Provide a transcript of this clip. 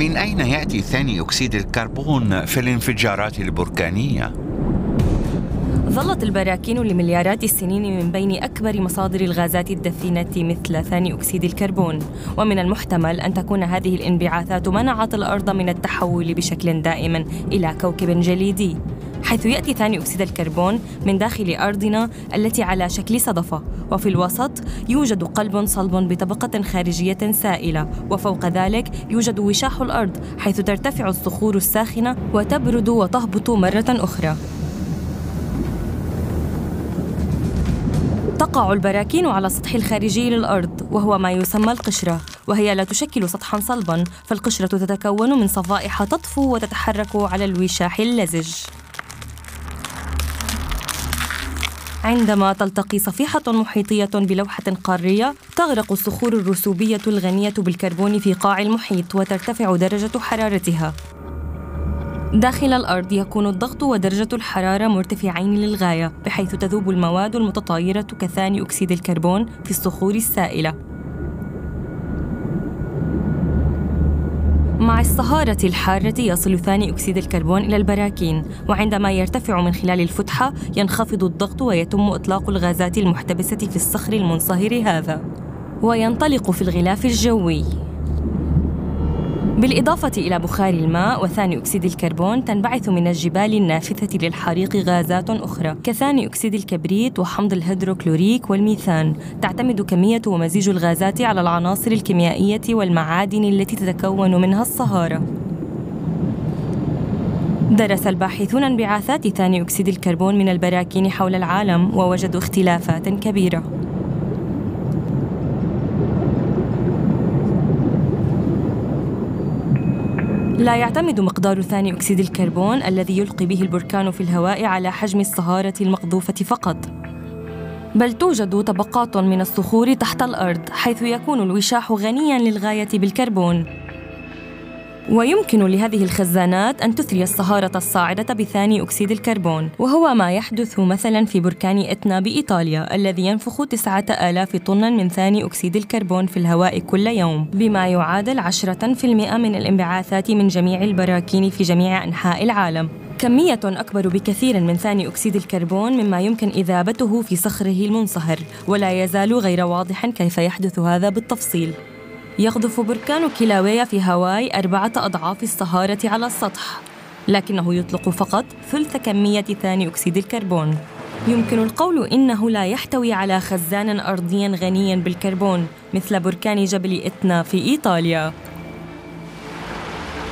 من أين يأتي ثاني أكسيد الكربون في الانفجارات البركانية؟ ظلت البراكين لمليارات السنين من بين أكبر مصادر الغازات الدفينة مثل ثاني أكسيد الكربون ومن المحتمل أن تكون هذه الانبعاثات منعت الأرض من التحول بشكل دائم إلى كوكب جليدي حيث يأتي ثاني أكسيد الكربون من داخل أرضنا التي على شكل صدفة. وفي الوسط يوجد قلب صلب بطبقة خارجية سائلة. وفوق ذلك يوجد وشاح الأرض حيث ترتفع الصخور الساخنة وتبرد وتهبط مرة أخرى. تقع البراكين على السطح الخارجي للأرض وهو ما يسمى القشرة. وهي لا تشكل سطحا صلبا فالقشرة تتكون من صفائح تطفو وتتحرك على الوشاح اللزج. عندما تلتقي صفيحة محيطية بلوحة قارية تغرق الصخور الرسوبية الغنية بالكربون في قاع المحيط وترتفع درجة حرارتها. داخل الأرض يكون الضغط ودرجة الحرارة مرتفعين للغاية بحيث تذوب المواد المتطايرة كثاني أكسيد الكربون في الصخور السائلة. مع الصهارة الحارة يصل ثاني أكسيد الكربون إلى البراكين وعندما يرتفع من خلال الفتحة ينخفض الضغط ويتم إطلاق الغازات المحتبسة في الصخر المنصهر هذا. وينطلق في الغلاف الجوي. بالإضافة إلى بخار الماء وثاني أكسيد الكربون تنبعث من الجبال النافذة للحريق غازات أخرى كثاني أكسيد الكبريت وحمض الهيدروكلوريك والميثان. تعتمد كمية ومزيج الغازات على العناصر الكيميائية والمعادن التي تتكون منها الصهارة. درس الباحثون انبعاثات ثاني أكسيد الكربون من البراكين حول العالم ووجدوا اختلافات كبيرة. لا يعتمد مقدار ثاني أكسيد الكربون الذي يلقي به البركان في الهواء على حجم الصهارة المقذوفة فقط. بل توجد طبقات من الصخور تحت الأرض حيث يكون الوشاح غنياً للغاية بالكربون. ويمكن لهذه الخزانات أن تثري الصهارة الصاعدة بثاني أكسيد الكربون وهو ما يحدث مثلا في بركان إتنا بإيطاليا الذي ينفخ تسعة آلاف طن من ثاني أكسيد الكربون في الهواء كل يوم بما يعادل عشرة في المئة من الانبعاثات من جميع البراكين في جميع أنحاء العالم. كمية أكبر بكثير من ثاني أكسيد الكربون مما يمكن إذابته في صخره المنصهر ولا يزال غير واضح كيف يحدث هذا بالتفصيل. يقذف بركان كيلاويا في هاواي أربعة أضعاف الصهارة على السطح لكنه يطلق فقط ثلث كمية ثاني أكسيد الكربون. يمكن القول إنه لا يحتوي على خزان أرضي غني بالكربون مثل بركان جبل إتنا في إيطاليا.